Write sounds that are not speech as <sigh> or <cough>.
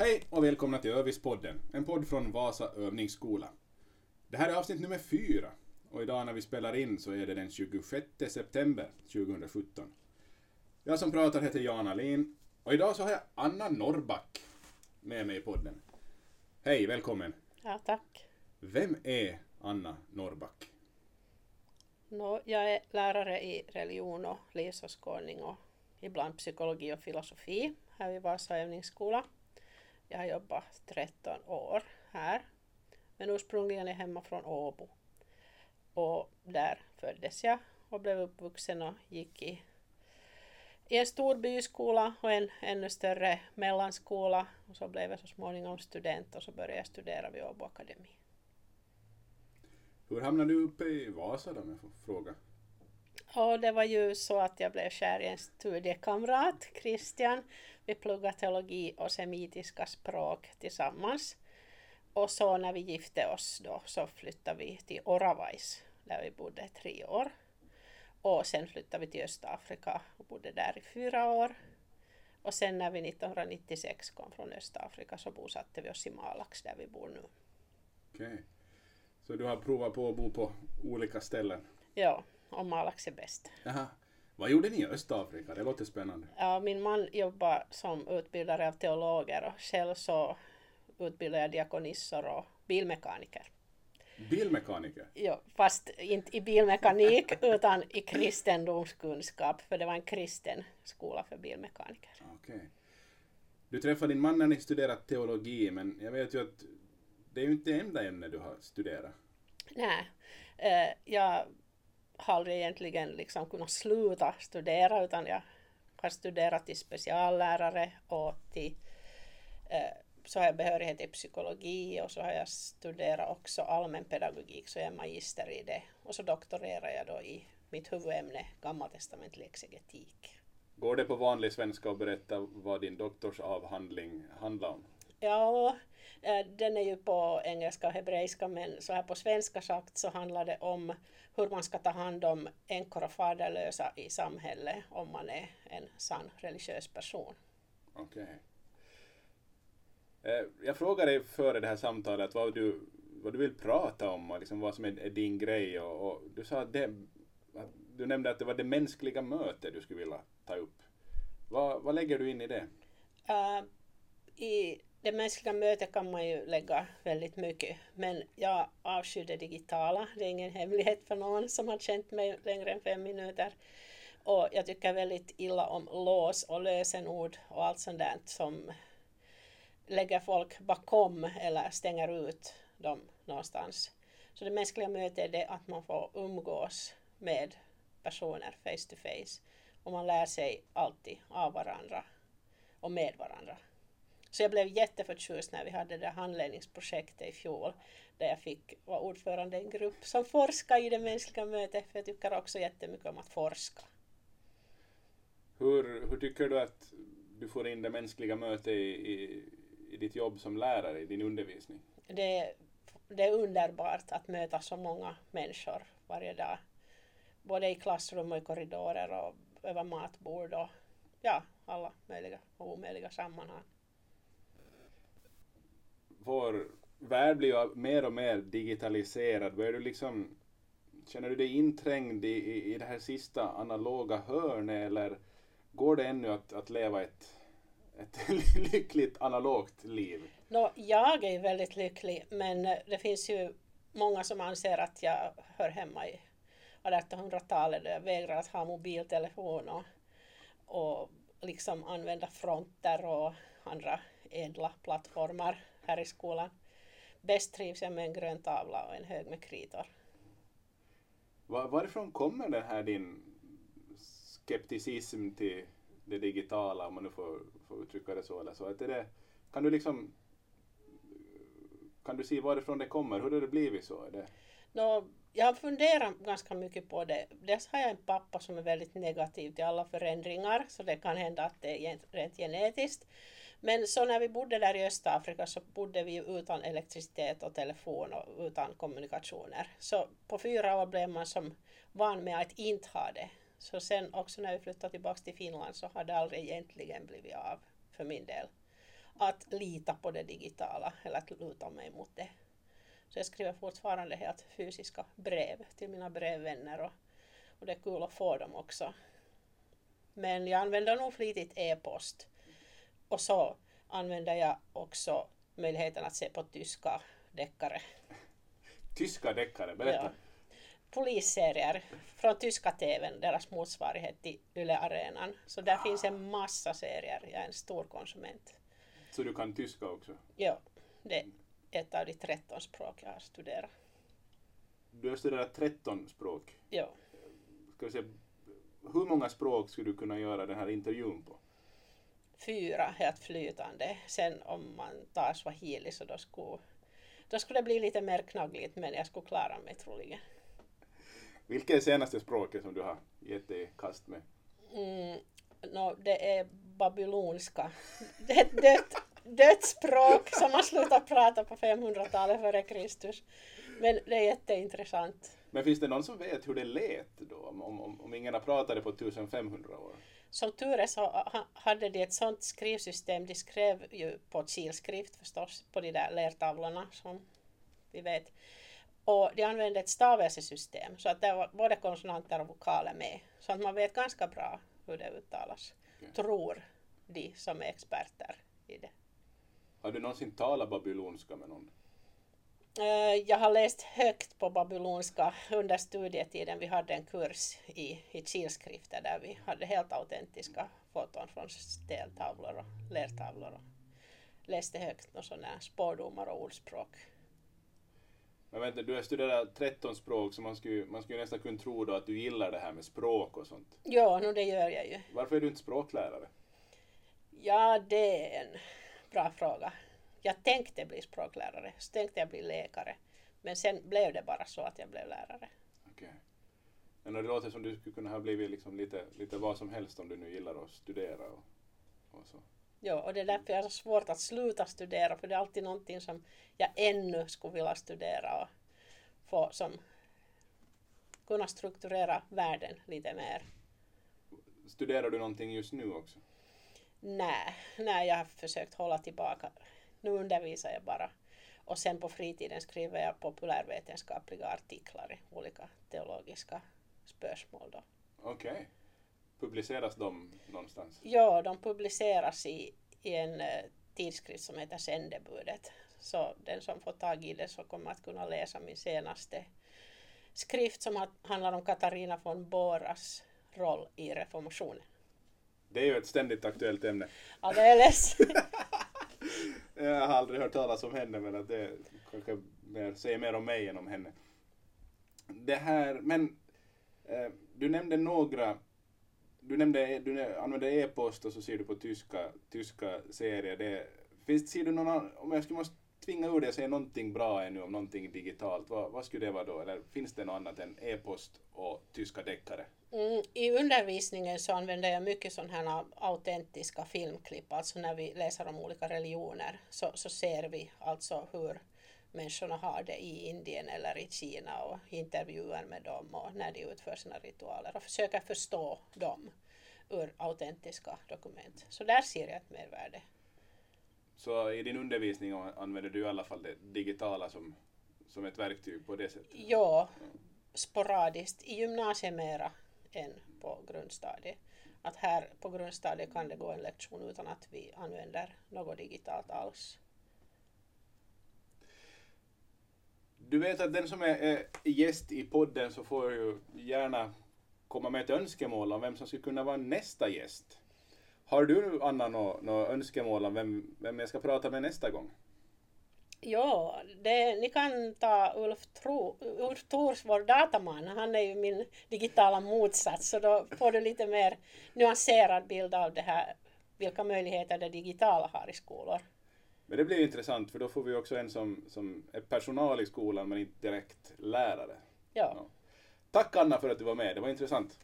Hej och välkomna till Övispodden, en podd från Vasa övningsskola. Det här är avsnitt nummer fyra och idag när vi spelar in så är det den 26 september 2017. Jag som pratar heter Jan Alin och idag så har jag Anna Norrback med mig i podden. Hej, välkommen! Ja, tack. Vem är Anna Norrback? Nå, jag är lärare i religion och livsåskådning och ibland psykologi och filosofi här vid Vasa övningsskola. Jag har jobbat 13 år här, men ursprungligen är jag hemma från Åbo. Och där föddes jag och blev uppvuxen och gick i, i en stor byskola och en ännu större mellanskola. Och så blev jag så småningom student och så började jag studera vid Åbo Akademi. Hur hamnade du uppe i Vasa då, om jag får fråga? Och det var ju så att jag blev kär i en studiekamrat, Christian. Vi pluggade teologi och semitiska språk tillsammans. Och så när vi gifte oss då så flyttade vi till Oravais där vi bodde tre år. Och sen flyttade vi till Östafrika och bodde där i fyra år. Och sen när vi 1996 kom från Östafrika så bosatte vi oss i Malax där vi bor nu. Okej. Så du har provat på att bo på olika ställen? Ja, och Malax är bäst. Jaha. Vad gjorde ni i Östafrika? Det låter spännande. Ja, min man jobbar som utbildare av teologer och själv så utbildar jag diakonissor och bilmekaniker. Bilmekaniker? Ja, fast inte i bilmekanik <laughs> utan i kristendomskunskap för det var en kristen skola för bilmekaniker. Okej. Du träffade din man när ni studerade teologi, men jag vet ju att det är ju inte det enda ämne du har studerat. Nej, eh, jag har aldrig egentligen liksom kunnat sluta studera utan jag har studerat till speciallärare och till eh, så har jag behörighet i psykologi och så har jag studerat också allmänpedagogik så jag är magister i det. Och så doktorerar jag då i mitt huvudämne gammaltestamentlig exegetik. Går det på vanlig svenska att berätta vad din doktorsavhandling handlar om? Ja, eh, den är ju på engelska och hebreiska men så här på svenska sagt så handlar det om hur man ska ta hand om änkor och faderlösa i samhället om man är en sann religiös person. Okej. Eh, Jag frågade dig före det här samtalet vad du, vad du vill prata om och liksom vad som är, är din grej och, och du sa att, det, att du nämnde att det var det mänskliga mötet du skulle vilja ta upp. Vad, vad lägger du in i det? Uh, I det mänskliga mötet kan man ju lägga väldigt mycket, men jag avskyr det digitala. Det är ingen hemlighet för någon som har känt mig längre än fem minuter. Och jag tycker väldigt illa om lås och lösenord och allt sånt där som lägger folk bakom eller stänger ut dem någonstans. Så det mänskliga mötet är det att man får umgås med personer face to face och man lär sig alltid av varandra och med varandra. Så jag blev jätteförtjust när vi hade det handledningsprojektet i fjol där jag fick vara ordförande i en grupp som forskar i det mänskliga mötet för jag tycker också jättemycket om att forska. Hur, hur tycker du att du får in det mänskliga mötet i, i, i ditt jobb som lärare, i din undervisning? Det, det är underbart att möta så många människor varje dag. Både i klassrum och i korridorer och över matbord och ja, alla möjliga och omöjliga sammanhang. Vår värld blir ju mer och mer digitaliserad. Börjar du liksom, känner du dig inträngd i, i, i det här sista analoga hörnet eller går det ännu att, att leva ett, ett <laughs> lyckligt analogt liv? No, jag är ju väldigt lycklig men eh, det finns ju många som anser att jag hör hemma i 1800-talet då jag vägrar att ha mobiltelefon och, och liksom använda fronter och andra ädla plattformar här i skolan. Bäst trivs jag med en grön tavla och en hög med kritor. Var, varifrån kommer den här din skepticism till det digitala, om man nu får, får uttrycka det så eller så? Att är det, kan du liksom kan du se varifrån det kommer? Hur har det blivit så? Är det... Nå, jag har funderat ganska mycket på det. Dels har jag en pappa som är väldigt negativ till alla förändringar, så det kan hända att det är rent genetiskt. Men så när vi bodde där i Östafrika så bodde vi utan elektricitet och telefon och utan kommunikationer. Så på fyra år blev man som van med att inte ha det. Så sen också när vi flyttade tillbaka till Finland så har det aldrig egentligen blivit av för min del. att lita på det digitala eller att luta mig mot det. Så jag skriver fortfarande helt fysiska brev till mina brevvänner och, och det är kul att få dem också. Men jag använder nog flitigt e-post. Och så använder jag också möjligheten att se på tyska deckare. Tyska deckare, berätta. Ja. Polisserier från tyska TVn, deras motsvarighet till Yle Arenan. Så där finns en massa serier. Jag är en stor konsument. Så du kan tyska också? Ja, det är ett av de 13 språk jag har studerat. Du har studerat 13 språk. Ja. Ska vi se, hur många språk skulle du kunna göra den här intervjun på? Fyra helt flytande. Sen om man tar swahili så då skulle, då skulle det bli lite mer knaggligt men jag skulle klara mig troligen. Vilket är senaste språket som du har gett dig i kast med? Mm, no, det är babylonska. <laughs> Det är ett dött, dött språk som man slutade prata på 500-talet före Kristus. Men det är jätteintressant. Men finns det någon som vet hur det lät då? Om, om, om ingen har pratat det på 1500 år? Som tur är så ha- hade de ett sånt skrivsystem. De skrev ju på kilskrift förstås, på de där lertavlorna som vi vet. Och de använde ett stavelsesystem så att det var både konsonanter och vokaler med. Så att man vet ganska bra hur det uttalas. Okej. Tror de som är experter i det. Har du någonsin talat babylonska med någon? Eh, Jag har läst högt på babylonska under studietiden. Vi hade en kurs i, i kilskrifter där vi hade helt autentiska foton från stentavlor och lertavlor. Och läste högt och sådana spårdomar och ordspråk. Men vänta, du har studerat 13 språk så man skulle, man skulle nästan kunna tro då att du gillar det här med språk och sånt. Ja, no, det gör jag ju. Varför är du inte språklärare? Ja, det är en bra fråga. Jag tänkte bli språklärare, så tänkte jag bli läkare. Men sen blev det bara så att jag blev lärare. Okej. Men det låter som du skulle kunna ha blivit liksom lite, lite vad som helst om du nu gillar att studera och, och så. Ja, och det är därför jag har svårt att sluta studera, för det är alltid någonting som jag ännu skulle vilja studera och få som kunna strukturera världen lite mer. Studerar du någonting just nu också? Nej, nej, jag har försökt hålla tillbaka. Nu undervisar jag bara. Och sen på fritiden skriver jag populärvetenskapliga artiklar i olika teologiska spörsmål. Okej. Publiceras de någonstans? Ja, de publiceras i, i en eh, tidskrift som heter Sändebudet. Så den som får tag i det så kommer att kunna läsa min senaste skrift som ha- handlar om Katarina von Boras roll i reformationen. Det är ju ett ständigt aktuellt ämne. Alldeles. <laughs> <laughs> Jag har aldrig hört talas om henne men att det kanske mer, säger mer om mig än om henne. Det här, men eh, du nämnde några, du nämnde, e- du använde e-post och så ser du på tyska, tyska serier. Det, finns, ser du någon, om jag skulle måste tvinga ur dig att säga någonting bra ännu om någonting digitalt, vad, vad skulle det vara då? Eller finns det något annat än e-post och tyska deckare? Mm, I undervisningen så använder jag mycket sådana här autentiska filmklipp, alltså när vi läser om olika religioner så, så ser vi alltså hur människorna har det i Indien eller i Kina och intervjuer med dem och när de utför sina ritualer och försöker förstå dem ur autentiska dokument. Så där ser jag ett mervärde. Så i din undervisning använder du i alla fall det digitala som, som ett verktyg på det sättet? Ja, sporadiskt. I gymnasiet mera än på grundstadiet. Att här på grundstadiet kan det gå en lektion utan att vi använder något digitalt alls. Du vet att den som är, gäst i podden så får ju gärna komma med ett önskemål om vem som skulle kunna vara nästa gäst. Har du Anna något önskemål om vem, vem jag ska prata med nästa gång? Ja, det, ni kan ta Ulf, Tro, Ulf Thors, vår dataman. Han är ju min digitala motsats så då får du lite mer nyanserad bild av det här, vilka möjligheter det digitala har i skolor. Men det blir intressant för då får vi också en som, som är personal i skolan men inte direkt lärare. Ja, Ja. Tack Anna för att du var med, det var intressant.